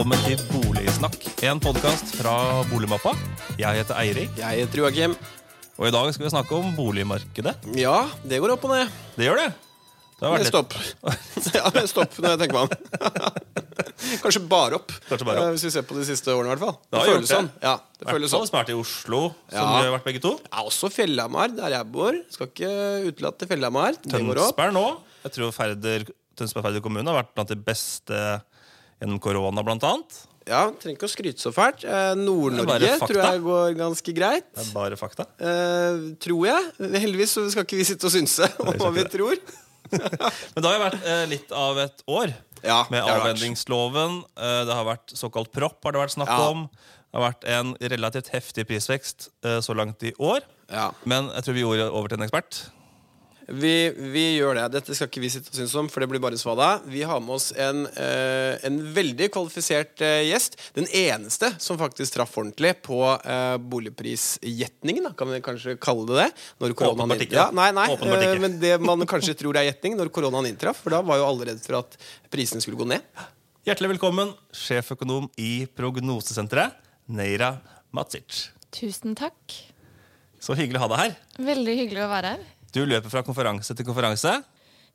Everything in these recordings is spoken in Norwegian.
velkommen til Boligsnakk, en podkast fra Boligmappa. Jeg heter Eirik, Jeg heter Joakim. og i dag skal vi snakke om boligmarkedet. Ja, det går opp og ned. Det gjør det. Det har stopp. ja, stopp når jeg tenker meg om. Kanskje bare opp, Kanskje bare opp. Eh, hvis vi ser på de siste årene. i hvert fall Det Det føles sånn. Ja, det hvert føles sånn. smart i Oslo, som Ja. vi har vært begge to. Ja, også Fjellhamar, der jeg bor. Skal ikke utelate Fjellhamar. Tønsberg nå. Jeg tror Færder, Tønsberg Færder kommune har vært blant de beste gjennom korona, blant annet. Ja, Trenger ikke å skryte så fælt. Eh, Nord-Norge tror jeg går ganske greit. Det er bare fakta. Eh, tror jeg. Heldigvis så skal ikke vi sitte og synse om hva vi tror. Men det har jo vært eh, litt av et år Ja, med avvendingsloven. det Eh, det har vært såkalt propp, har det vært snakk Ja. om. Det har vært en relativt heftig prisvekst eh, så langt i år. Ja. Men jeg tror vi gjorde over til en ekspert. Vi, vi gjør det. Dette skal ikke vi sitte og synes om, for det blir bare svada. Vi har med oss en, eh, en veldig kvalifisert eh, gjest. Den eneste som faktisk traff ordentlig på eh, boligprisgjetningen, kan vi kanskje kalle det det. Når koronaen Åpenbart ikke. Ja, nei, nei, Åpenbart eh, ikke. men det man kanskje tror er gjetning, når koronaen inntraff. For da var jo alle redd for at prisene skulle gå ned. Hjertelig velkommen, sjeføkonom i Prognosesenteret, Neira Matsic. Tusen takk. Så hyggelig å ha deg her. Veldig hyggelig å være her. Du løper fra konferanse til konferanse.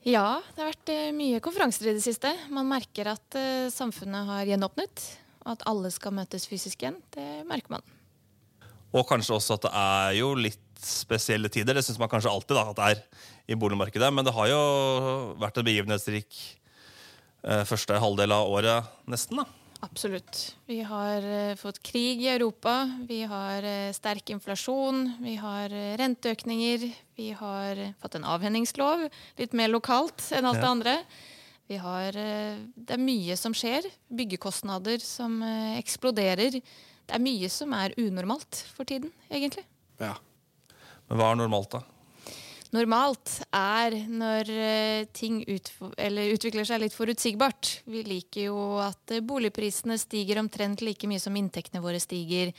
Ja, det har vært eh, mye konferanser i det siste. Man merker at eh, samfunnet har gjenåpnet. Og at alle skal møtes fysisk igjen. Det merker man. Og kanskje også at det er jo litt spesielle tider. Det syns man kanskje alltid da, at det er i boligmarkedet. Men det har jo vært en begivenhetsrik eh, første halvdel av året, nesten. da. Absolutt. Vi har eh, fått krig i Europa. Vi har eh, sterk inflasjon. Vi har eh, renteøkninger. Vi har fått en avhendingslov. Litt mer lokalt enn alt det andre. Vi har, det er mye som skjer. Byggekostnader som eksploderer. Det er mye som er unormalt for tiden, egentlig. Ja. Men hva er normalt, da? Normalt er når eh, ting utvikler seg litt forutsigbart. Vi liker jo at eh, boligprisene stiger omtrent like mye som inntektene våre stiger.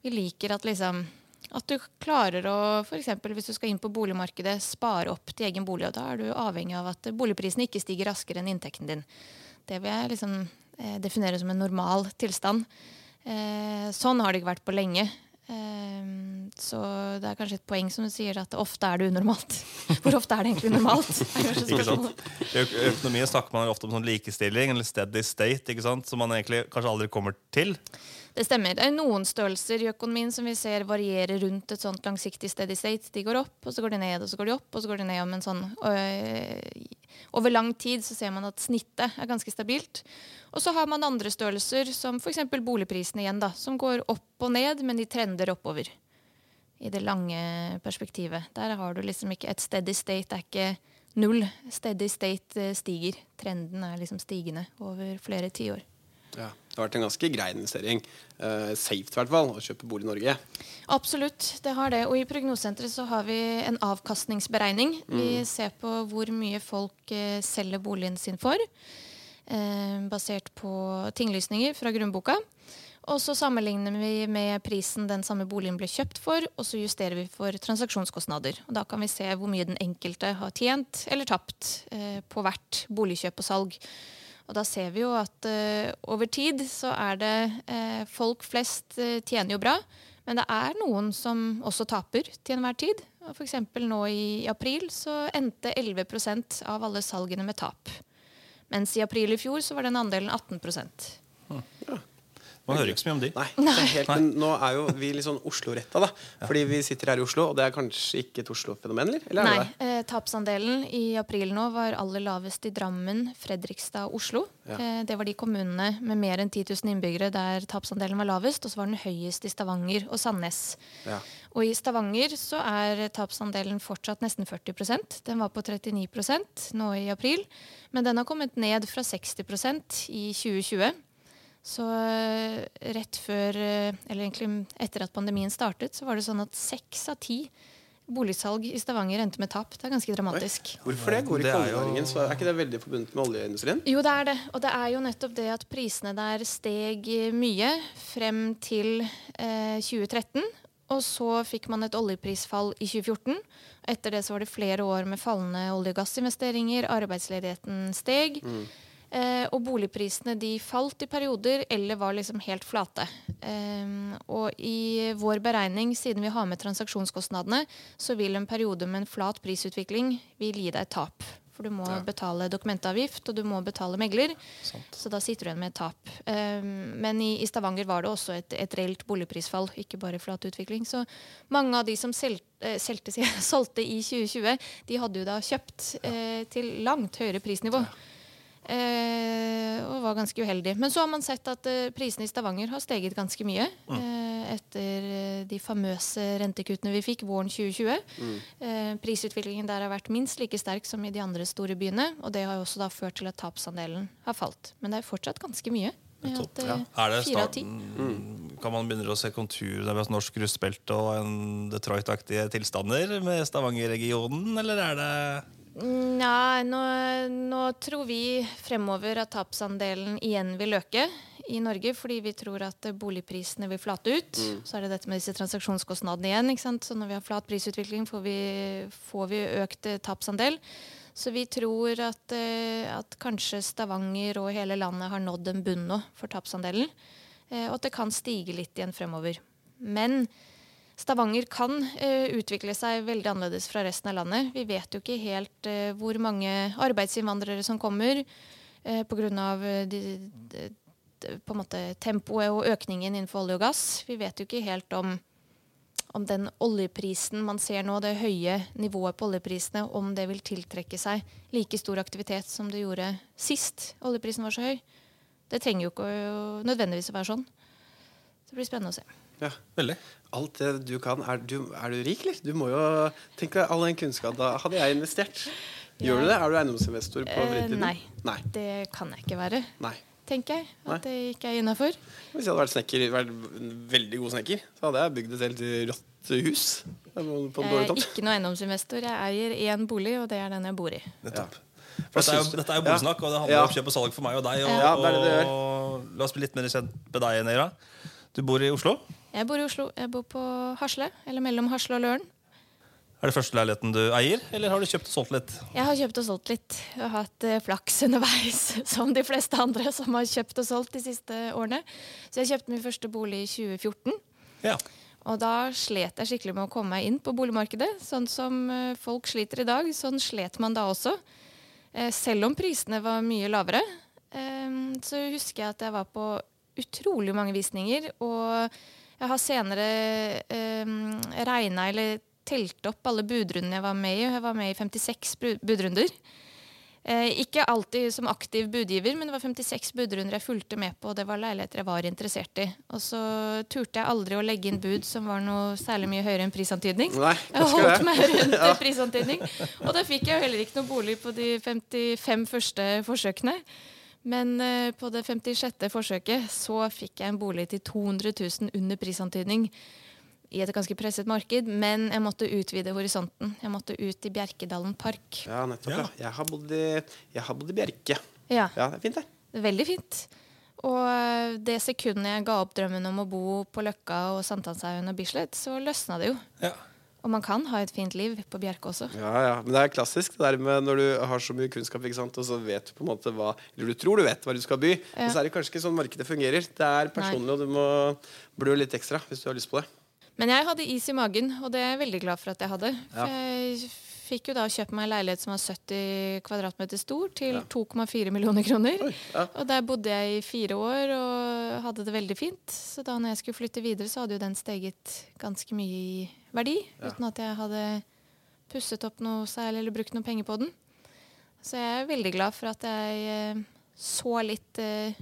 Vi liker at liksom at du klarer å, eksempel hvis du skal inn på boligmarkedet, spare opp til egen bolig. Og da er du avhengig av at boligprisene ikke stiger raskere enn inntekten din. Det vil jeg liksom eh, definere som en normal tilstand. Eh, sånn har det ikke vært på lenge. Eh, så det er kanskje et poeng som du sier at ofte er det unormalt. Hvor ofte er det egentlig normalt? I økonomi snakker man ofte om sånn likestilling eller steady state, som man egentlig kanskje aldri kommer til. Det stemmer. Det er noen størrelser i økonomien som vi ser varierer rundt et sånt langsiktig steady state. De går opp, og så går de ned, og så går de opp, og så går de ned om en sånn øh, Over lang tid så ser man at snittet er ganske stabilt. Og så har man andre størrelser, som f.eks. boligprisene igjen, da, som går opp og ned, men de trender oppover. I det lange perspektivet. Der har du liksom ikke et steady state. Er ikke null. Steady state eh, stiger. Trenden er liksom stigende over flere tiår. ja. Det har vært en ganske grei investering. Uh, safe i hvert fall, å kjøpe bolig i Norge. Absolutt, det har det. Og i Prognosesenteret så har vi en avkastningsberegning. Vi ser på hvor mye folk uh, selger boligen sin for, uh, basert på tinglysninger fra grunnboka. Og så sammenligner vi med prisen den samme boligen ble kjøpt for, og så justerer vi for transaksjonskostnader. Og da kan vi se hvor mye den enkelte har tjent eller tapt på hvert boligkjøp og salg. Og da ser vi jo at uh, over tid så er det uh, Folk flest uh, tjener jo bra, men det er noen som også taper til enhver tid. Og eksempel nå i april så endte 11% av alle salgene med tap. Mens i april i fjor så var den andelen 18 Man hører ikke så mye om de. Nei, det er helt, men nå er jo vi litt sånn Oslo-retta, da. Fordi vi sitter her i Oslo, og det er kanskje ikke et Oslo-fenomen, eller? eller? er Nei, det det? eh, tapsandelen i april nå var aller lavest i Drammen, Fredrikstad og Oslo. Ja. Eh, det var de kommunene med mer enn 10 000 innbyggere der tapsandelen var lavest. Og så var den høyest i Stavanger og Sandnes. Ja. Og i Stavanger så er tapsandelen fortsatt nesten 40% Den var på 39% nå i april. Men den har kommet ned fra 60% i 2020. Så eh, rett før, eh, eller egentlig etter at pandemien startet, så var det sånn at seks av ti boligsalg i Stavanger endte med tap. Det er ganske dramatisk. Hvorfor det? Går ikke er oljenæringen, så er ikke det veldig forbundet med oljeindustrien? Jo, det er det. Og det er jo nettopp det at prisene der steg mye frem til eh, 2013. Og så fikk man et oljeprisfall i 2014. Etter det så var det flere år med fallende olje- og gassinvesteringer. Arbeidsledigheten steg. Eh, og boligprisene de falt i perioder eller var liksom helt flate. Eh, og i vår beregning, siden vi har med transaksjonskostnadene, så vil en periode med en flat prisutvikling vil gi deg tap. For du må Ja. betale dokumentavgift, og du må betale megler. Sant. Så da sitter du igjen med et tap. Eh, men i, Stavanger var det også et, et reelt boligprisfall, ikke bare flat utvikling. Så mange av de som eh, selte, solgte i 2020, de hadde jo da kjøpt eh, til langt høyere prisnivå. Eh, og var ganske uheldig. Men så har man sett at eh, prisene i Stavanger har steget ganske mye. Eh, etter eh, de famøse rentekuttene vi fikk våren 2020. Eh, prisutviklingen der har vært minst like sterk som i de andre store byene. Og det har jo også da ført til at tapsandelen har falt. Men det er fortsatt ganske mye. At, Ja. eh, Er det fire av starten Kan man begynne å se konturer av norsk rustbelte og en Detroit-aktige tilstander med Stavanger-regionen, eller er det Nei, nå, nå tror vi fremover at tapsandelen igjen vil øke i Norge, fordi vi tror at boligprisene vil flate ut. Så er det dette med disse transaksjonskostnadene igjen. ikke sant? Så når vi har flat prisutvikling, får vi, får vi økt eh, tapsandel. Så vi tror at, eh, at kanskje Stavanger og hele landet har nådd en bunn nå for tapsandelen. eh, Og at det kan stige litt igjen fremover. Men Stavanger kan uh, utvikle seg veldig annerledes fra resten av landet. Vi vet jo ikke helt uh, hvor mange arbeidsinnvandrere som kommer uh, pga. Uh, de, de, på en måte tempoet og økningen innenfor olje og gass. Vi vet jo ikke helt om, om den oljeprisen man ser nå, det høye nivået på oljeprisene, om det vil tiltrekke seg like stor aktivitet som det gjorde sist oljeprisen var så høy. Det trenger jo ikke å, nødvendigvis å være sånn. Så det blir spennende å se. Ja. Veldig. Alt det du kan. Er du, er du rik, eller? Du må jo tenke all den kunnskapen. Da hadde jeg investert. Gjør du det? Er du eiendomsinvestor på Eh, fritiden? nei. Nei. Det kan jeg ikke være, Nei. tenker jeg. Nei. At det ikke er innafor. Hvis jeg hadde vært snekker, vært en veldig god snekker, så hadde jeg bygd et helt rått hus på en Jeg er ikke noe eiendomsinvestor. Jeg eier én bolig, og det er den jeg bor i. Nettopp. For dette er jo, dette er jo Ja. boligsnakk, og det handler Ja. om kjøp og salg for meg og deg. Og, Ja, det det det og, la oss bli litt mer kjent med deg, Neira. Du bor i Oslo. Jeg bor i Oslo. Jeg bor på Hasle, eller mellom Hasle og Løren. Er det første leiligheten du eier, eller har du kjøpt og solgt litt? Jeg har kjøpt og solgt litt. Jeg har hatt eh, flaks underveis, som de fleste andre som har kjøpt og solgt de siste årene. Så jeg kjøpte min første bolig i 2014. Ja. Og da slet jeg skikkelig med å komme meg inn på boligmarkedet. Sånn som eh, folk sliter i dag, sånn slet man da også. Eh, Selv om prisene var mye lavere. Eh, Så husker jeg at jeg var på utrolig mange visninger. Og jeg har senere eh, regna eller telt opp alle budrundene jeg var med i. Jeg var med i 56 budrunder. Eh, ikke alltid som aktiv budgiver, men det var 56 budrunder jeg fulgte med på, og det var leiligheter jeg var interessert i. Og så turte jeg aldri å legge inn bud som var noe særlig mye høyere enn prisantydning. Nei, Jeg holdt meg rundt prisantydning. Og da fikk jeg jo heller ikke noe bolig på de 55 første forsøkene. Men eh, på det 56. forsøket så fikk jeg en bolig til 200 000 under prisantydning. I et ganske presset marked, men jeg måtte utvide horisonten. Jeg måtte ut i Bjerkedalen park. Ja, nettopp. Ja. Jeg, har bodd i, jeg har bodd i Bjerke. Ja, Ja, det er fint, det. det er veldig fint. Og eh, det sekundet jeg ga opp drømmen om å bo på Løkka og Sankthanshaugen og Bislett, så løsna det jo. ja. Og man kan ha et fint liv på Bjerke også. Ja, ja, Men det er klassisk det der med når du har så mye kunnskap, og så vet du på en måte hva Eller du tror du vet hva du skal by, Ja. og så er det kanskje ikke sånn markedet fungerer. Det er personlig, og du må blø litt ekstra hvis du har lyst på det. Men jeg hadde is i magen, og det er jeg veldig glad for at jeg hadde. Ja. For jeg fikk jo da kjøpt meg en leilighet som var 70 kvadratmeter stor, til Ja. 2,4 millioner kroner. Oi, ja. Og der bodde jeg i fire år og hadde det veldig fint. Så da når jeg skulle flytte videre, så hadde jo den steget ganske mye i verdi. Ja. Uten at jeg hadde pusset opp noe særlig eller brukt noe penger på den. Så jeg er veldig glad for at jeg eh, så litt, eh,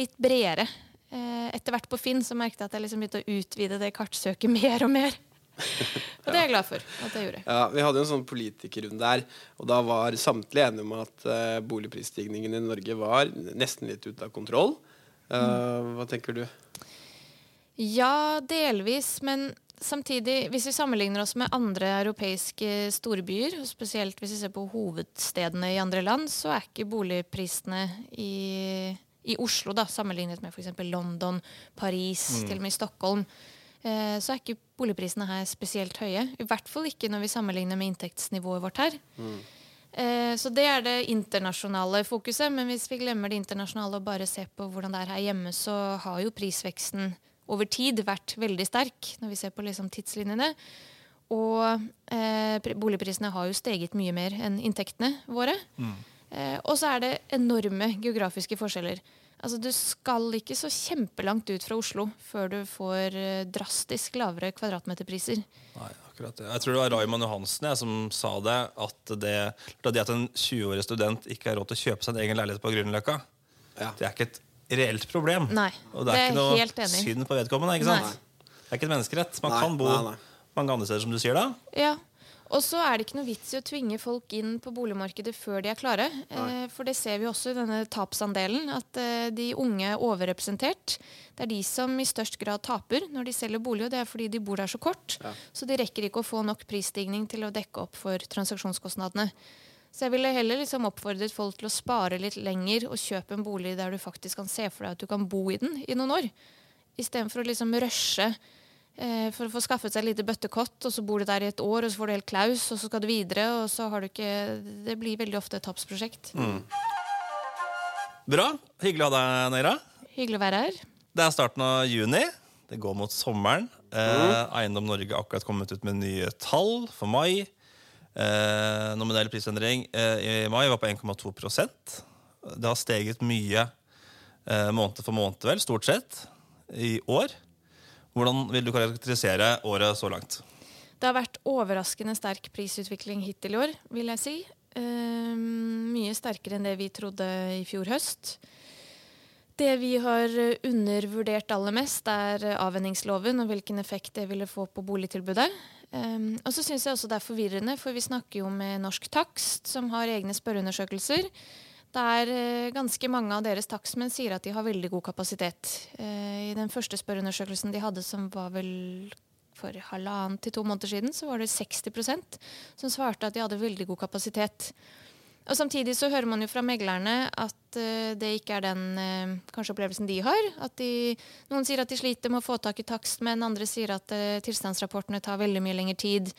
litt bredere. Eh, etter hvert på Finn så merket jeg at jeg liksom begynte å utvide det kartsøket mer og mer. Og det er jeg glad for at jeg gjorde. Ja, Vi hadde jo en sånn politikerrunde der, og da var samtlige enige om at uh, boligprisstigningen i Norge var nesten litt ute av kontroll. Eh, Hva tenker du? Ja, delvis, men samtidig, hvis vi sammenligner oss med andre europeiske storbyer, og spesielt hvis vi ser på hovedstedene i andre land, så er ikke boligprisene i, i Oslo, da, sammenlignet med f.eks. London, Paris, til og med i Stockholm, så er ikke boligprisene her spesielt høye. I hvert fall ikke når vi sammenligner med inntektsnivået vårt her. Mm. så det er det internasjonale fokuset. Men hvis vi glemmer det internasjonale og bare ser på hvordan det er her hjemme, så har jo prisveksten over tid vært veldig sterk, når vi ser på liksom tidslinjene. Og eh, boligprisene har jo steget mye mer enn inntektene våre. Eh, og så er det enorme geografiske forskjeller. Altså Du skal ikke så kjempelangt ut fra Oslo før du får eh, drastisk lavere kvadratmeterpriser. Nei, akkurat det. Jeg tror det var Raymond Johansen jeg, som sa det. At det, det at en 20-årig student ikke har råd til å kjøpe seg en egen leilighet på Grünerløkka, Ja. det er ikke et reelt problem. Nei, Og det det er er ikke noe helt enig i. synd på vedkommende. ikke sant? Nei. Det er ikke et menneskerett. Man Nei, kan bo nei, nei. mange andre steder, som du sier da. Ja, Og så er det ikke noe vits i å tvinge folk inn på boligmarkedet før de er klare. Eh, for det ser vi også i denne tapsandelen, at eh, de unge er overrepresentert. Det er de som i størst grad taper når de selger bolig, og det er fordi de bor der så kort. Så de rekker ikke å få nok prisstigning til å dekke opp for transaksjonskostnadene. Så jeg ville heller liksom oppfordret folk til å spare litt lenger og kjøpe en bolig der du faktisk kan se for deg at du kan bo i den i noen år. Istedenfor å liksom rushe for å få skaffet seg et lite bøttekott, og så bor du der i et år, og så får du helt klaus, og så skal du videre, og så har du ikke Det blir veldig ofte et tapsprosjekt. Bra. Hyggelig å ha deg, Neira. Hyggelig å være her. Det er starten av juni. Det går mot sommeren. Eh, Eiendom Norge har akkurat kommet ut med nye tall for mai. Eh, nominell prisendring eh, i mai var på 1,2% Det har steget mye eh, måned for måned, vel, stort sett, i år. Hvordan vil du karakterisere året så langt? Det har vært overraskende sterk prisutvikling hittil i år, vil jeg si. Eh, mye sterkere enn det vi trodde i fjor høst. Det vi har undervurdert aller mest, er avvenningsloven og hvilken effekt det ville få på boligtilbudet. Um, og så syns jeg også det er forvirrende, for vi snakker jo med Norsk Takst, som har egne spørreundersøkelser. Der er ganske mange av deres takstmenn sier at de har veldig god kapasitet. Eh, I den første spørreundersøkelsen de hadde, som var vel for halvannen til to måneder siden, så var det 60% som svarte at de hadde veldig god kapasitet. Og Samtidig så hører man jo fra meglerne at eh, det ikke er den eh, kanskje opplevelsen de har. At de, noen sier at de sliter med å få tak i takst, men andre sier at eh, tilstandsrapportene tar veldig mye lengre tid.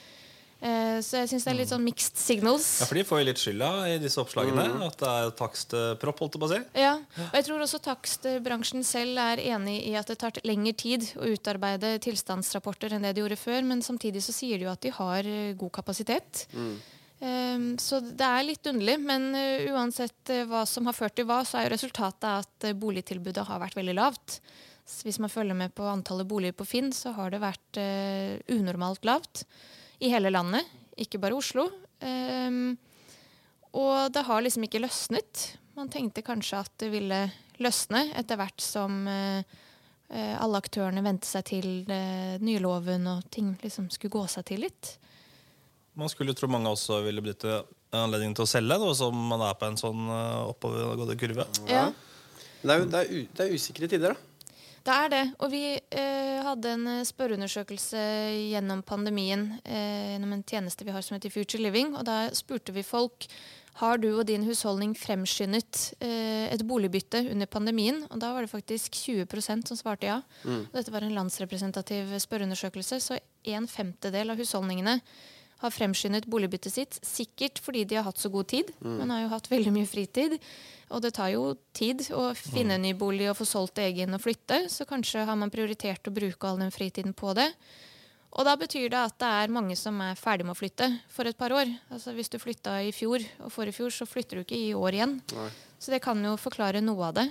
Eh, så jeg syns det er litt sånn mixed signals. Ja, for De får jo litt skylda i disse oppslagene. At det er takstpropp, holdt jeg på å si. Ja, og jeg tror også takstbransjen selv er enig i at det tar lengre tid å utarbeide tilstandsrapporter enn det de gjorde før, men samtidig så sier de jo at de har eh, god kapasitet. Um, så det er litt underlig, men uh, uansett hva som har ført til hva, så er jo resultatet at boligtilbudet har vært veldig lavt. Så hvis man følger med på antallet boliger på Finn, så har det vært uh, unormalt lavt i hele landet, ikke bare Oslo. Um, og det har liksom ikke løsnet. Man tenkte kanskje at det ville løsne etter hvert som uh, alle aktørene vente seg til uh, nye loven og ting liksom skulle gå seg til litt. Man skulle tro mange også ville benytte anledningen til å selge, nå som man er på en sånn eh, oppovergående kurve. Ja. Det er, det, er det er usikre tider, da. Det er det. Og vi eh, hadde en eh, spørreundersøkelse gjennom pandemien eh, gjennom en tjeneste vi har som heter Future Living. Og da spurte vi folk har du og din husholdning fremskyndet eh, et boligbytte under pandemien. Og da var det faktisk 20% som svarte ja. Og dette var en landsrepresentativ spørreundersøkelse, så en femtedel av husholdningene har fremskyndet boligbyttet sitt. Sikkert fordi de har hatt så god tid. Man har jo hatt veldig mye fritid. Og det tar jo tid å finne en ny bolig og få solgt egen og flytte. Så kanskje har man prioritert å bruke all den fritiden på det. Og da betyr det at det er mange som er ferdig med å flytte for et par år. Altså Hvis du flytta i fjor og forrige fjor, så flytter du ikke i år igjen. Så det kan jo forklare noe av det.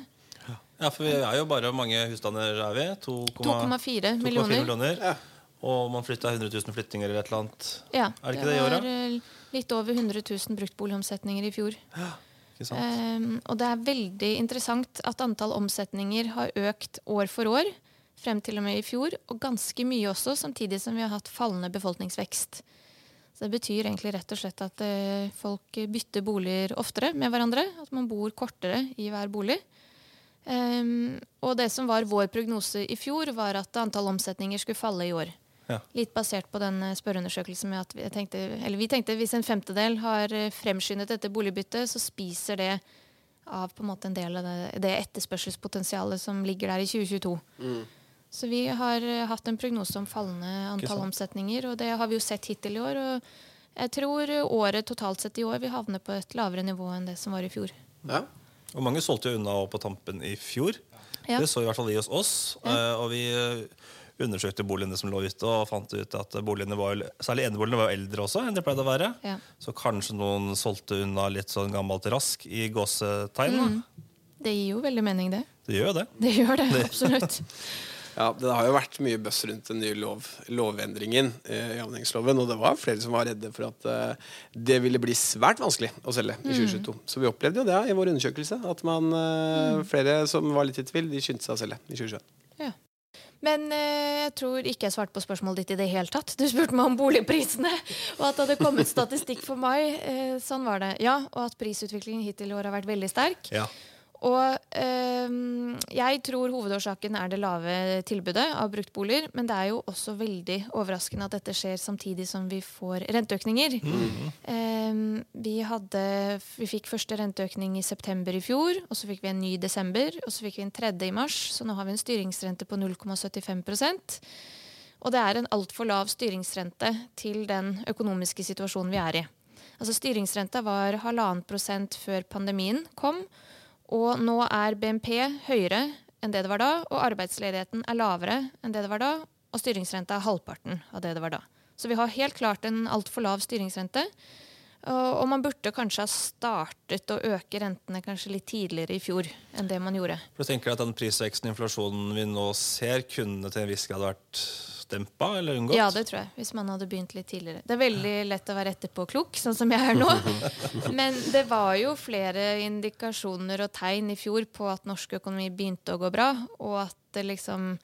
Ja, for vi er jo bare mange husstander er vi? 2,4 millioner. millioner. Ja. Og man flytta 100 000 flyttinger eller et eller annet. Ja, Er det ikke det i var året? eh, litt over 100 000 bruktboligomsetninger i fjor. Sant? Um, og det er veldig interessant at antall omsetninger har økt år for år frem til og med i fjor, og ganske mye også, samtidig som vi har hatt fallende befolkningsvekst. Så det betyr egentlig rett og slett at uh, folk bytter boliger oftere med hverandre. At man bor kortere i hver bolig. Um, og det som var vår prognose i fjor, var at antall omsetninger skulle falle i år. Ja. Litt basert på den eh, spørreundersøkelsen med at vi tenkte, eller vi tenkte hvis en femtedel har eh, fremskyndet dette boligbyttet, så spiser det av på en måte en del av det, det etterspørselspotensialet som ligger der i 2022. Så vi har eh, hatt en prognose om fallende antall omsetninger, og det har vi jo sett hittil i år. og Jeg tror året totalt sett i år vil havne på et lavere nivå enn det som var i fjor. Ja. Og mange solgte jo unna på tampen i fjor. Ja. Det så i hvert fall vi hos oss. Ja. Og vi undersøkte boligene som lå ute, og fant ut at boligene var, særlig eneboligene var eldre også enn de pleide å være. Ja. Så kanskje noen solgte unna litt sånn gammelt rask i gåsetegn. Mm. Det gir jo veldig mening, det. Det gjør jo det. Det gjør det, absolutt. Ja, Det har jo vært mye bøss rundt den nye lov, lovendringen eh, i avhendingslova. Og det var flere som var redde for at eh, det ville bli svært vanskelig å selge i 2022. Så vi opplevde jo det i vår undersøkelse. At man, eh, flere som var litt i tvil, de skyndte seg å selge i 2021. Men eh, jeg tror ikke jeg svarte på spørsmålet ditt i det hele tatt. Du spurte meg om boligprisene, og at det hadde kommet statistikk for mai. Eh, sånn var det. Ja, og at prisutviklingen hittil i år har vært veldig sterk. Ja. Og eh, jeg tror hovedårsaken er det lave tilbudet av bruktboliger. Men det er jo også veldig overraskende at dette skjer samtidig som vi får renteøkninger. Eh, vi, hadde, vi fikk første renteøkning i september i fjor, og så fikk vi en ny i desember, og så fikk vi en tredje i mars. Så nå har vi en styringsrente på 0,75% Og det er en altfor lav styringsrente til den økonomiske situasjonen vi er i. Altså Styringsrenta var halvannen prosent før pandemien kom. Og nå er BNP høyere enn det det var da, og arbeidsledigheten er lavere enn det det var da, og styringsrenta er halvparten av det det var da. Så vi har helt klart en altfor lav styringsrente. Og, man burde kanskje ha startet å øke rentene kanskje litt tidligere i fjor enn det man gjorde. For du tenker at Den prisveksten og inflasjonen vi nå ser, kunne til en viss grad vært dempa eller unngått? Ja, det tror jeg. Hvis man hadde begynt litt tidligere. Det er veldig lett å være etterpåklok, sånn som jeg er nå. Men det var jo flere indikasjoner og tegn i fjor på at norsk økonomi begynte å gå bra, og at det liksom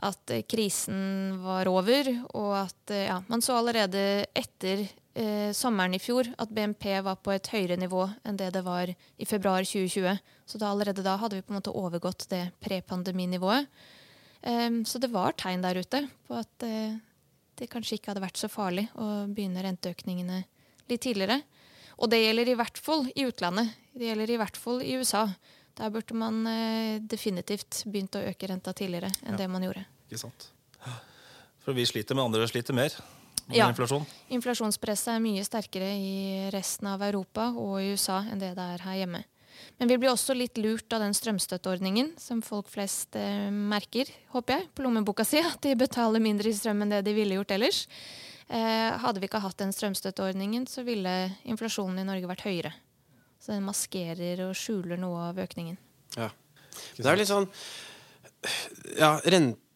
at eh, krisen var over, og at eh, ja, man så allerede etter eh, sommeren i fjor at BNP var på et høyere nivå enn det det var i februar 2020. Så da, allerede da hadde vi på en måte overgått det prepandeminivået. Um, så det var tegn der ute på at uh, det kanskje ikke hadde vært så farlig å begynne renteøkningene litt tidligere. Og det gjelder i hvert fall i utlandet. Det gjelder i hvert fall i USA. Der burde man uh, definitivt begynt å øke renta tidligere enn Ja. det man gjorde. Ikke sant? For vi sliter, men andre sliter mer med Ja. inflasjon. Inflasjonspresset er mye sterkere i resten av Europa og i USA enn det det er her hjemme. Men vi blir også litt lurt av den strømstøtteordningen som folk flest eh, merker, håper jeg, på lommeboka si. At de betaler mindre i strøm enn det de ville gjort ellers. Eh, hadde vi ikke hatt den strømstøtteordningen, så ville inflasjonen i Norge vært høyere. Så den maskerer og skjuler noe av økningen. Ja. Det er litt sånn Ja,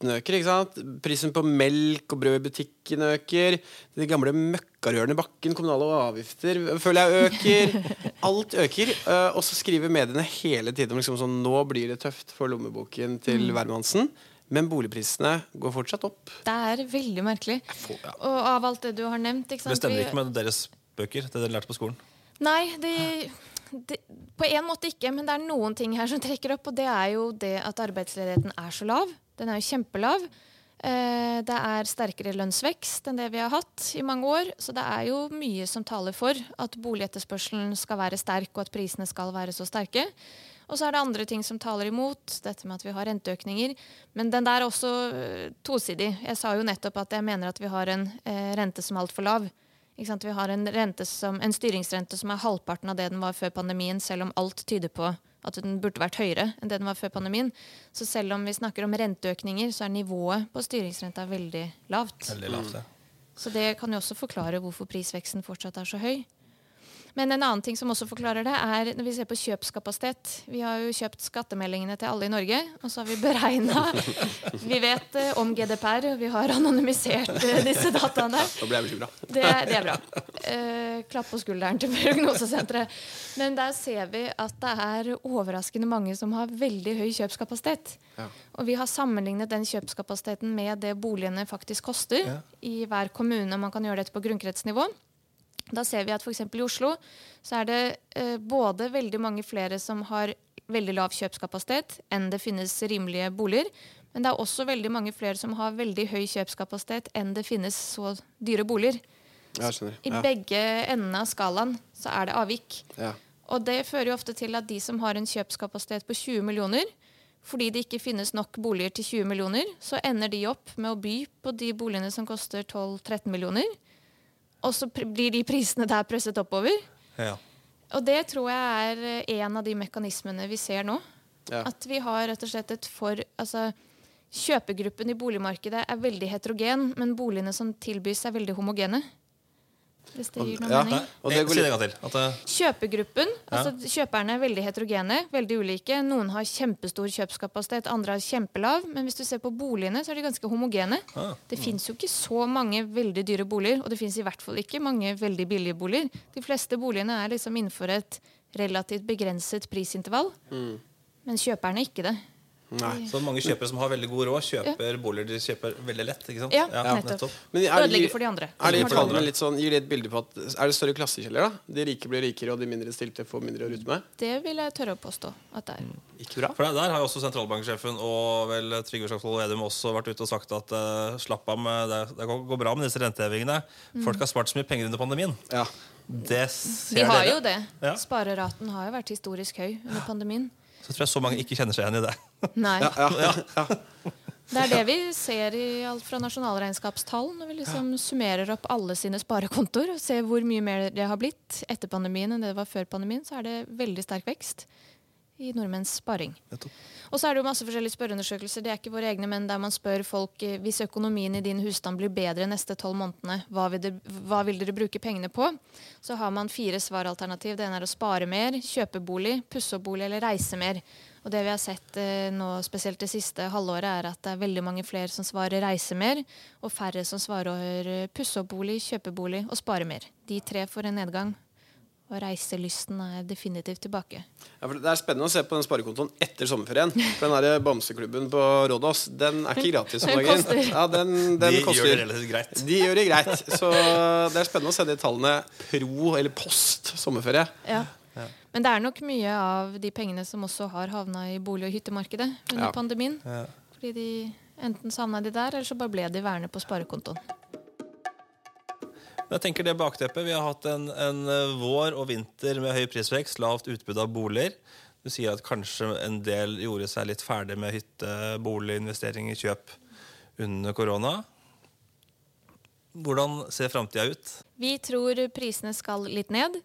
rentene øker, ikke sant? Prisen på melk og brød i butikken øker. De gamle møkkarørene i bakken, kommunale avgifter, føler jeg øker. Alt øker. eh, Og så skriver mediene hele tiden om liksom sånn Nå blir det tøft for lommeboken til hvermannsen. Men boligprisene går fortsatt opp. Det er veldig merkelig. får- ja. Og av alt det du har nevnt ikke sant? Det stemmer ikke med deres bøker, det dere lærte på skolen. Nei, det, det, på en måte ikke, men det er noen ting her som trekker opp. Og det er jo det at arbeidsledigheten er så lav. Den er jo kjempelav. Eh, det er sterkere lønnsvekst enn det vi har hatt i mange år. Så det er jo mye som taler for at boligetterspørselen skal være sterk, og at prisene skal være så sterke. Og så er det andre ting som taler imot, dette med at vi har renteøkninger. Men den der er også eh, tosidig. Jeg sa jo nettopp at jeg mener at vi har en eh, rente som er altfor lav. Vi har en, som, en styringsrente som er halvparten av det den var før pandemien, selv om alt tyder på at den burde vært høyere enn det den var før pandemien. Så selv om vi snakker om renteøkninger, så er nivået på styringsrenta veldig lavt. Veldig lavt, ja. Så det kan jo også forklare hvorfor prisveksten fortsatt er så høy. Men en annen ting som også forklarer det, er når vi ser på kjøpskapasitet. Vi har jo kjøpt skattemeldingene til alle i Norge, og så har vi beregna Vi vet eh, om GDPR, og vi har anonymisert eh, disse dataene. Da ble jeg bekymra. Det, det er bra. Eh, klapp på skulderen til Prognosesenteret. Men der ser vi at det er overraskende mange som har veldig høy kjøpskapasitet. Ja. Og vi har sammenlignet den kjøpskapasiteten med det boligene faktisk koster Ja. i hver kommune. Man kan gjøre dette på grunnkretsnivå. Da ser vi at f.eks. i Oslo så er det eh, både veldig mange flere som har veldig lav kjøpskapasitet enn det finnes rimelige boliger. Men det er også veldig mange flere som har veldig høy kjøpskapasitet enn det finnes så dyre boliger. Ja. I begge endene av skalaen så er det avvik. Ja. Og det fører jo ofte til at de som har en kjøpskapasitet på 20 millioner, fordi det ikke finnes nok boliger til 20 millioner, så ender de opp med å by på de boligene som koster 12-13 millioner. Og så blir de prisene der presset oppover. Ja. Og det tror jeg er eh, en av de mekanismene vi ser nå. Ja. At vi har rett og slett et for altså, Kjøpegruppen i boligmarkedet er veldig heterogen, men boligene som tilbys, er veldig homogene. Hvis det gir noe Ja. mening. Og det går Si det litt- en gang til. At, eh, Kjøpegruppen, altså Kjøperne er veldig heterogene, veldig ulike. Noen har kjempestor kjøpskapasitet, andre har kjempelav. Men hvis du ser på boligene, så er de ganske homogene. Ah. Det fins jo ikke så mange veldig dyre boliger, og det fins i hvert fall ikke mange veldig billige boliger. De fleste boligene er liksom innenfor et relativt begrenset prisintervall. Men kjøperne er ikke det. Nei. så mange kjøpere som har veldig god råd, kjøper boliger de kjøper veldig lett. ikke sant? Ja, nettopp. Men er det- for de andre. Er de Som har tallene dårlig. litt sånn, Gir det et bilde på at Er det større klassekjeller? da? De rike blir rikere, og de mindre stilte får mindre å rutte med? Det vil jeg tørre å påstå at det er. Ikke bra? For der, har jo også sentralbanksjefen og vel Trygve Slagsvold Vedum også vært ute og sagt at uh, slapp av med det, det går bra med disse rentehevingene. Folk har spart så mye penger under pandemien. Ja. Det ser De har dere. jo det. Ja. Spareraten har jo vært historisk høy under pandemien. Så tror jeg så mange ikke kjenner seg igjen i det. Nei. Ja, ja, ja. Det er det vi ser i alt fra nasjonalregnskapstall, når vi liksom summerer opp alle sine sparekontoer og ser hvor mye mer det har blitt etter pandemien enn det det var før pandemien, så er det veldig sterk vekst i nordmenns sparing. Og så er det jo masse forskjellige spørreundersøkelser. Det er ikke våre egne, men der man spør folk eh, hvis økonomien i din husstand blir bedre neste tolv månedene, hva vil, dere, hva vil dere bruke pengene på? Så har man fire svaralternativ. Det ene er å spare mer, kjøpe bolig, pusse opp bolig eller reise mer. Og det vi har sett eh, nå, spesielt det siste halvåret, er at det er veldig mange flere som svarer reise mer, og færre som svarer eh, pusse opp bolig, kjøpe bolig og spare mer. De tre får en nedgang. Og reiselysten er definitivt tilbake. Ja, for det er spennende å se på den sparekontoen etter sommerferien. For den der bamseklubben på Rådås Den er ikke gratis om dagen. Ja, den, den De gjør det relativt greit. De gjør det greit. Så det er spennende å se de tallene pro eller post sommerferie. Ja. Men det er nok mye av de pengene som også har havna i bolig- og hyttemarkedet under Ja. pandemien. Ja. Fordi de enten savna de der, eller så bare ble de værende på sparekontoen. Jeg tenker det bakteppet. Vi har hatt en, en eh, vår og vinter med høy prisvekst, lavt utbud av boliger. Du sier at kanskje en del gjorde seg litt ferdig med hytte, bolig, investering i kjøp under korona. Hvordan ser framtida ut? Vi tror prisene skal litt ned.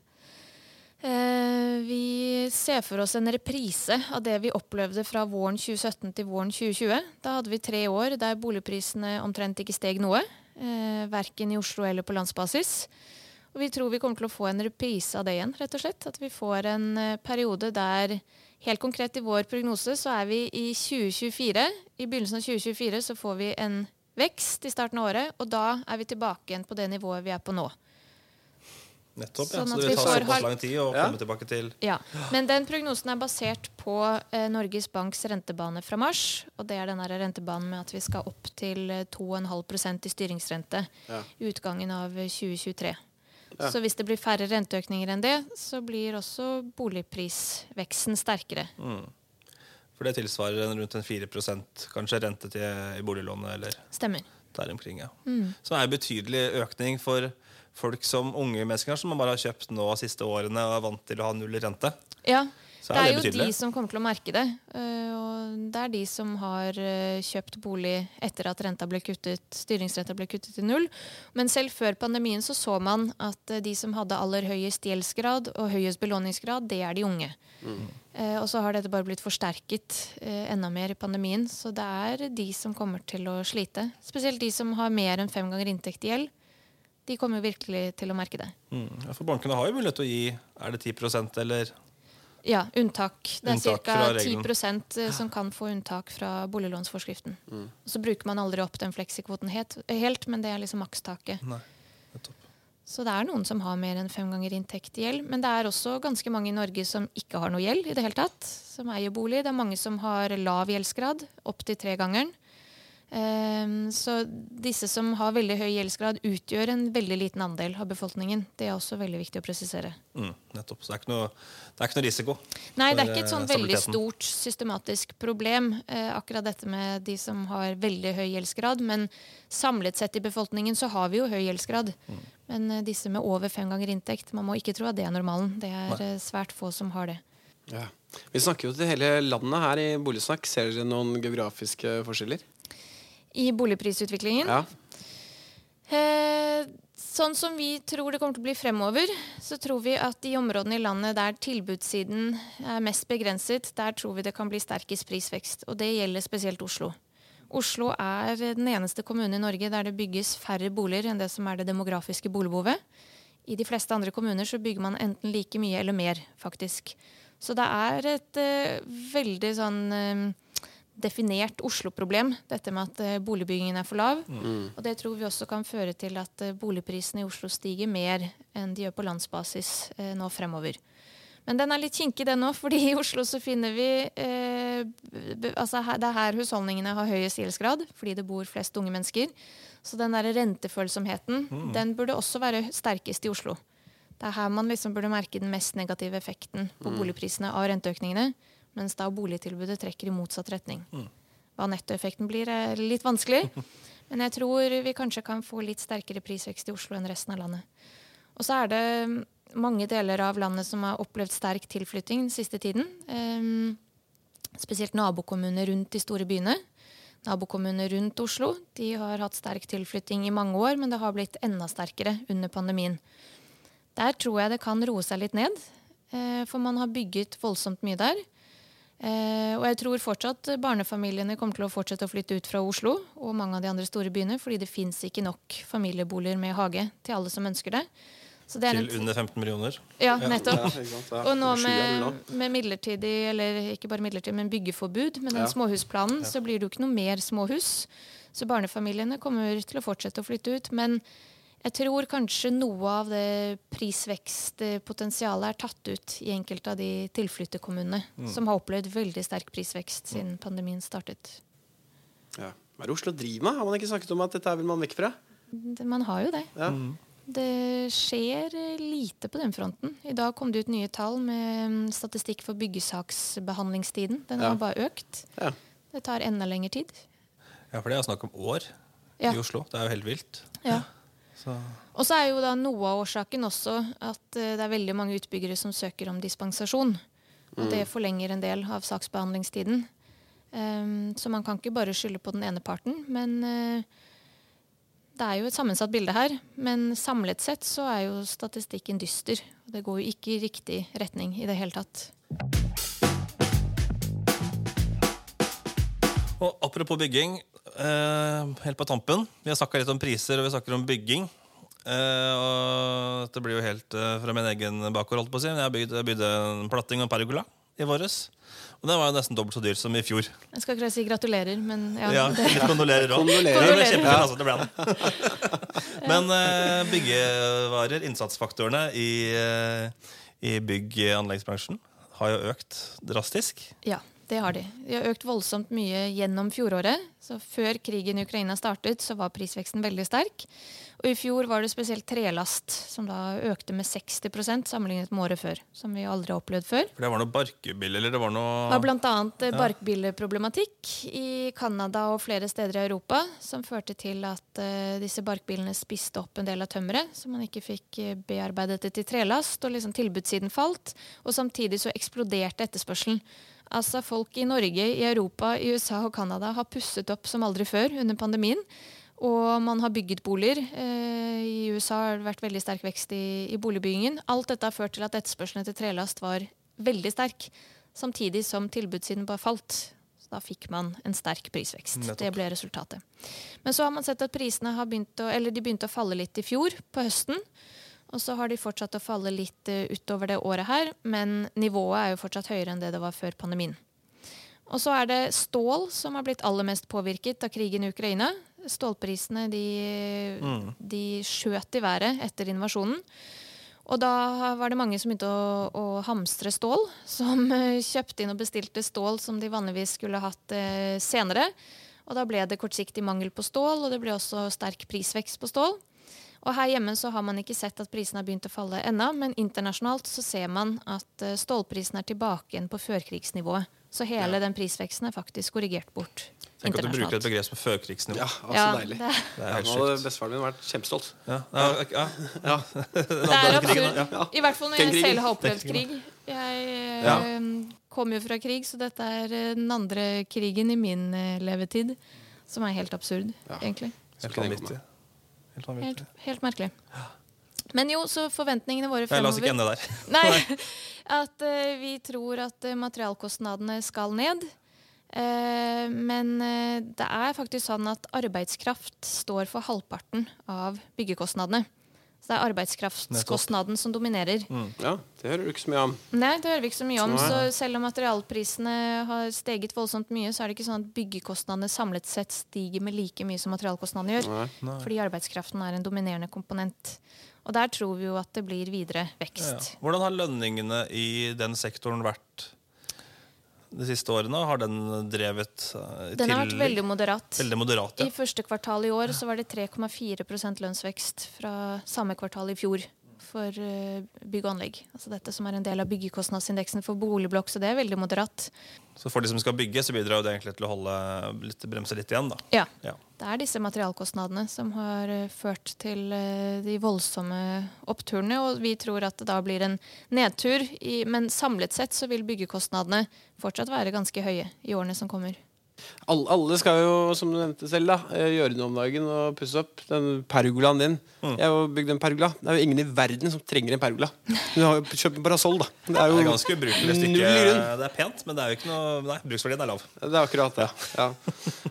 Eh, vi ser for oss en reprise av det vi opplevde fra våren 2017 til våren 2020. Da hadde vi tre år der boligprisene omtrent ikke steg noe. Eh, verken i Oslo eller på landsbasis. Og vi tror vi kommer til å få en reprise av det igjen. rett og slett. At vi får en eh, periode der Helt konkret i vår prognose så er vi i 2024. I begynnelsen av 2024 så får vi en vekst i starten av året, og da er vi tilbake igjen på det nivået vi er på nå. Nettopp, ja. Sånn Så det vil ta såpass ha- lang tid å Ja. komme tilbake til Ja, Men den prognosen er basert på eh, Norges Banks rentebane fra mars. Og det er den der rentebanen med at vi skal opp til eh, 2,5 i styringsrente Ja. i utgangen av eh, 2023. Ja. Så hvis det blir færre renteøkninger enn det, så blir også boligprisveksten sterkere. For det tilsvarer en rundt en 4 kanskje rente til, i boliglånet eller Stemmer. der omkring. ja. Mm. Som er en betydelig økning for folk som unge mennesker som man bare har kjøpt nå de siste årene og er vant til å ha null rente. Ja, Så det er er det jo betydelig. de som kommer til å merke det. eh, Og det er de som har eh, kjøpt bolig etter at renta ble kuttet, styringsrenta ble kuttet til null. Men selv før pandemien så så man at eh, de som hadde aller høyest gjeldsgrad og høyest belåningsgrad, det er de unge. Mm. og så har dette bare blitt forsterket eh, enda mer i pandemien. Så det er de som kommer til å slite. Spesielt de som har mer enn fem ganger inntekt i gjeld. De kommer virkelig til å merke det. Mm. Ja, for bankene har jo mulighet til å gi er det 10% eller Ja, unntak. Det er ca. fra 10 som kan få unntak fra boliglånsforskriften. Mm. så bruker man aldri opp den fleksikvoten helt, helt, men det er liksom makstaket. Nei. Så det er noen som har mer enn fem ganger inntekt i gjeld. Men det er også ganske mange i Norge som ikke har noe gjeld i det hele tatt. Som eier bolig. Det er mange som har lav gjeldsgrad, opptil tregangeren. Um, så disse som har veldig høy gjeldsgrad, utgjør en veldig liten andel av befolkningen. Det er også veldig viktig å presisere. Mm, nettopp. Så det er ikke noe, det er ikke noe risiko. Nei, det er ikke et sånn eh, veldig stort systematisk problem, eh, akkurat dette med de som har veldig høy gjeldsgrad. Men samlet sett i befolkningen så har vi jo høy gjeldsgrad. Mm. Men eh, disse med over fem ganger inntekt, man må ikke tro at det er normalen. Det er Nei. svært få som har det. Ja. Vi snakker jo til hele landet her i Boligsnakk. Ser dere noen geografiske forskjeller? I boligprisutviklingen Ja. Eh, sånn som vi tror det kommer til å bli fremover, så tror vi at de områdene i landet der tilbudssiden er mest begrenset, der tror vi det kan bli sterkest prisvekst. Og det gjelder spesielt Oslo. Oslo er den eneste kommunen i Norge der det bygges færre boliger enn det som er det demografiske boligbehovet. I de fleste andre kommuner så bygger man enten like mye eller mer, faktisk. Så det er et uh, veldig sånn uh, definert Oslo-problem, dette med at uh, boligbyggingen er for lav. Mm. Og det tror vi også kan føre til at boligprisene i Oslo stiger mer enn de gjør på landsbasis nå fremover. Men den er litt kinkig, den òg, fordi i Oslo så finner vi altså Det er her husholdningene har høyest gjeldsgrad, fordi det bor flest unge mennesker. Så den der rentefølsomheten mm. den burde også være sterkest i Oslo. Det er her man liksom burde merke den mest negative effekten på mm. boligprisene av renteøkningene, mens da boligtilbudet trekker i motsatt retning. Mm. Hva nettoeffekten blir, er litt vanskelig, men jeg tror vi kanskje kan få litt sterkere prisvekst i Oslo enn resten av landet. Og så er det mange deler av landet som har opplevd sterk tilflytting den siste tiden. Um, spesielt nabokommuner rundt de store byene nabokommuner rundt Oslo. De har hatt sterk tilflytting i mange år, men det har blitt enda sterkere under pandemien. Der tror jeg det kan roe seg litt ned, eh, for man har bygget voldsomt mye der. Eh, og jeg tror fortsatt barnefamiliene kommer til å fortsette å flytte ut fra Oslo og mange av de andre store byene, fordi det fins ikke nok familieboliger med hage til alle som ønsker det til under 15 millioner? Ja, nettopp. Ja, og nå med, med, midlertidig, eller ikke bare midlertidig, men byggeforbud med den ja. småhusplanen, så blir det jo ikke noe mer småhus. Så barnefamiliene kommer til å fortsette å flytte ut. Men jeg tror kanskje noe av det prisvekstpotensialet er tatt ut i enkelte av de tilflytterkommunene mm. som har opplevd veldig sterk prisvekst siden mm. pandemien startet. Ja. Hva er det Oslo driver med? Har man ikke snakket om at dette vil man vekk fra? Man har jo det. Ja. Mm. Det skjer lite på den fronten. I dag kom det ut nye tall med mm, statistikk for byggesaksbehandlingstiden. Den har bare økt. Ja. Det tar enda lengre tid. Ja, for det er snakk om år ja. i Oslo. Det er jo helt vilt. Ja. Så. Og så er jo da noe av årsaken også at eh, det er veldig mange utbyggere som søker om dispensasjon. Og mm. det forlenger en del av saksbehandlingstiden. Um, så man kan ikke bare skylde på den ene parten. Men uh, det er jo et sammensatt bilde her, men samlet sett så er jo statistikken dyster. Det går jo ikke i riktig retning i det hele tatt. Og Apropos bygging, eh, helt på tampen. Vi har snakka litt om priser og vi snakker om bygging. Eh, og det blir jo helt eh, fra min egen bakgård. holdt på å si. Jeg bygde, jeg bygde en platting og en pergola i våres. Og den var jo nesten dobbelt så dyr som i fjor. Jeg skal ikke si gratulerer, men ja. ja litt kondolerer òg. Det ble kjempefint, altså. Det ble det. men eh, byggevarer, innsatsfaktorene i, uh, i bygg- og anleggsbransjen, har jo økt drastisk. Ja, det har de. De har økt voldsomt mye gjennom fjoråret. Så før krigen i Ukraina startet, så var prisveksten veldig sterk. Og I fjor var det spesielt trelast, som da økte med 60% sammenlignet med året før. Som vi aldri har opplevd før. For Det var noe barkbille, eller det var noe Det var annet eh, ja. barkbilleproblematikk i Canada og flere steder i Europa, som førte til at uh, disse barkbilene spiste opp en del av tømmeret, så man ikke fikk eh, bearbeidet det til trelast, og liksom tilbudssiden falt. Og samtidig så eksploderte etterspørselen. Altså Folk i Norge, i Europa, i USA og Canada har pusset opp som aldri før under pandemien. Og man har bygget boliger. Eh, I USA har det vært veldig sterk vekst i, i, boligbyggingen. Alt dette har ført til at etterspørselen etter trelast var veldig sterk. Samtidig som tilbudssiden bare falt. Så da fikk man en sterk prisvekst. Nettopp. Det ble resultatet. Men så har man sett at prisene har begynt å, eller de begynte å falle litt i fjor, på høsten. Og så har de fortsatt å falle litt uh, utover det året her, men nivået er jo fortsatt høyere enn det det var før pandemien. Og så er det stål som har blitt aller mest påvirket av krigen i Ukraina. Stålprisene de, mm. de skjøt i været etter invasjonen. Og da var det mange som begynte å, å, hamstre stål. Som eh, kjøpte inn og bestilte stål som de vanligvis skulle hatt eh, senere. Og da ble det kortsiktig mangel på stål, og det ble også sterk prisvekst på stål. Og her hjemme så har man ikke sett at prisene har begynt å falle ennå, men internasjonalt så ser man at eh, stålprisen er tilbake igjen på førkrigsnivået. Så hele ja. den prisveksten er faktisk korrigert bort. Tenk at du bruker et begrep som førkrigsnivå. Ja, altså ja, deilig. Det, det er helt sjukt. Bestefaren min vært kjempestolt. Ja, ja, ja. det er absurd. I hvert fall når jeg selv har opplevd krig. Jeg eh, kom jo fra krig, så dette er eh, den andre krigen i min levetid. Som er helt absurd, egentlig. Helt vanvittig. Helt. Helt, helt merkelig. Men jo, så forventningene våre Jeg la oss ikke ende der. Nei, at uh, vi tror at uh, materialkostnadene skal ned. Uh, men det er faktisk sånn at arbeidskraft står for halvparten av byggekostnadene. Så det er arbeidskraftskostnaden som dominerer. Ja, Det hører du ikke så mye om. Nei, det hører vi ikke så mye om. Nei. Så selv om materialprisene har steget voldsomt mye, så er det ikke sånn at byggekostnadene samlet sett stiger med like mye som materialkostnadene gjør. Nei. Fordi arbeidskraften er en dominerende komponent. Og der tror vi jo at det blir videre Ja. vekst. Hvordan har lønningene i den sektoren vært de siste årene? Har den drevet til... Den har vært veldig moderat. veldig moderat? ja. I første kvartal i år så var det 3,4% lønnsvekst fra samme kvartal i fjor for eh, bygg og anlegg. Altså dette som er en del av byggekostnadsindeksen for boligblokk, så det er veldig moderat. Så for de som skal bygge, så bidrar det egentlig til å holde litt, bremse litt igjen. da. Ja. Ja. Det er disse materialkostnadene som har eh, ført til eh, de voldsomme oppturene, og vi tror at det da blir en nedtur. I, men samlet sett så vil byggekostnadene fortsatt være ganske høye i årene som kommer. Alle, alle skal jo, som du nevnte selv, da, eh, gjøre noe om dagen og pusse opp den pergolaen din. Mm. Jeg har jo bygd en pergola. Det er jo ingen i verden som trenger en pergola. Du har jo kjøpt en parasoll, da. Det er Det jo er ganske ubrukelig stykke. Det er pent, men det er jo ikke noe Nei, bruksverdien er lav. Det er akkurat det. Ja.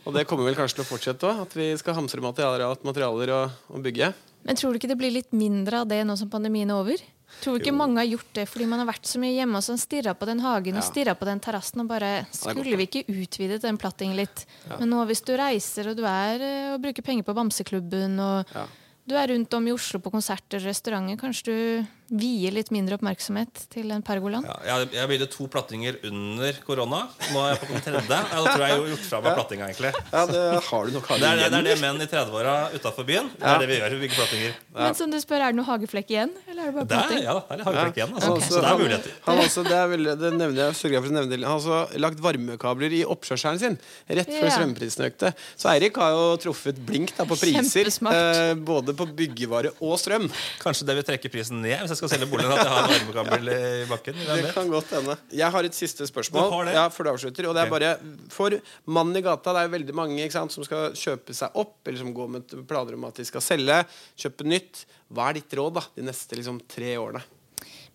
Og det kommer vel kanskje til å fortsette òg. At vi skal hamstre materialer, materialer og, og bygge. Men tror du ikke det blir litt mindre av det nå som pandemien er over? Tror du ikke mange har gjort det fordi man har vært så mye hjemme og sånn stirra på den hagen og Ja. stirra på den terrassen og bare Skulle vi ikke utvidet den plattingen litt? Men nå hvis du reiser og du er eh, og bruker penger på Bamseklubben og Ja. du er rundt om i Oslo på konserter og restauranter, kanskje du vier litt mindre oppmerksomhet til en pergolaen? Ja, jeg, jeg bygde to plattinger under korona. Nå er jeg på den tredje. Ja, da tror jeg jeg har gjort fra meg plattinga, egentlig. Ja, det har du nok Det er, det er det menn i 30-åra utafor byen. Det er det vi gjør. Vi bygger plattinger. Men som du spør, er det noe hageflekk igjen? Eller er det bare platting? ja, det er hageflekk igjen. Altså. Okay. Så det er han- muligheter. Han også, det, er veldig, det nevner jeg, sørger for å nevne. Han har også lagt varmekabler i oppkjørselen sin rett før yeah. strømprisene økte. Så Eirik har jo truffet blink da, på priser. Eh, både på byggevare og strøm. Kanskje det vil trekke prisen ned hvis jeg skal selge boligen. At jeg har en varmekabel i bakken. Det kan godt hende. Jeg har et siste spørsmål ja, før du avslutter. Og det er bare For mannen i gata, det er jo veldig mange sant, som skal kjøpe seg opp, eller som går med planer om at de skal selge, kjøpe nytt. Hva er ditt råd da, de neste liksom, tre årene?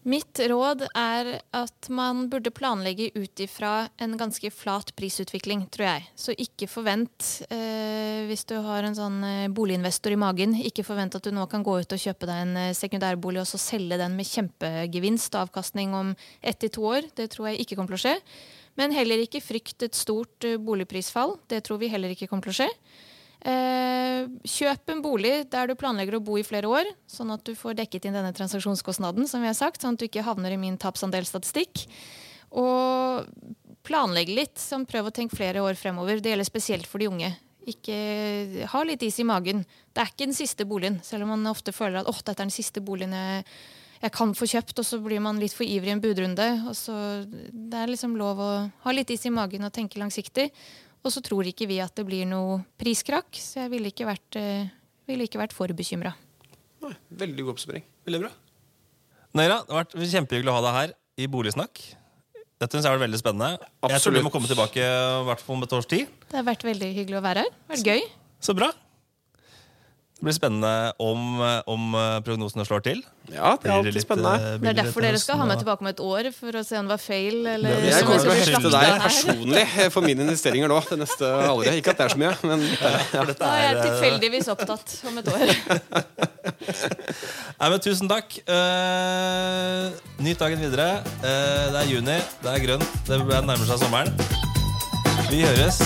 Mitt råd er at man burde planlegge ut ifra en ganske flat prisutvikling, tror jeg. Så ikke forvent, eh, hvis du har en sånn eh, boliginvestor i magen, ikke forvent at du nå kan gå ut og kjøpe deg en eh, sekundærbolig og så selge den med kjempegevinst og avkastning om ett til to år. Det tror jeg ikke kommer til å skje. Men heller ikke frykt et stort eh, boligprisfall. Det tror vi heller ikke kommer til å skje. Eh, kjøp en bolig der du planlegger å bo i flere år, sånn at du får dekket inn denne transaksjonskostnaden, som vi har sagt, sånn at du ikke havner i min tapsandelstatistikk. Og planlegg litt, sånn prøv å tenke flere år fremover. Det gjelder spesielt for de unge. Ikke Ha litt is i magen. Det er ikke den siste boligen, selv om man ofte føler at åh, dette er den siste boligen jeg, jeg kan få kjøpt, og så blir man litt for ivrig i en budrunde. Og så, det er liksom lov å ha litt is i magen og tenke langsiktig. Og så tror ikke vi at det blir noe priskrakk, så jeg ville ikke vært, eh, ville ikke vært for bekymra. Veldig god oppsummering. Veldig bra. Neira, det har vært kjempehyggelig å ha deg her i Boligsnakk. Dette synes jeg har vært veldig spennende. Jeg tror du må komme tilbake i hvert fall om et års tid. Det har vært veldig hyggelig å være her. Det har vært gøy. Så bra. Det blir spennende om, om prognosene slår til. Ja, det er alltid litt, spennende. eh, Det er derfor dere skal ha meg tilbake om et år, for å se om det var feil. Eller Det- Jeg kommer til å blir deg personlig for mine investeringer nå det neste halvåret. Ikke at det er så mye, men ja, Da er jeg er, eh, tilfeldigvis opptatt om et år. Nei, men Tusen takk. Uh, nyt dagen videre. Uh, det er juni, det er grønt, det nærmer seg sommeren. Vi høres.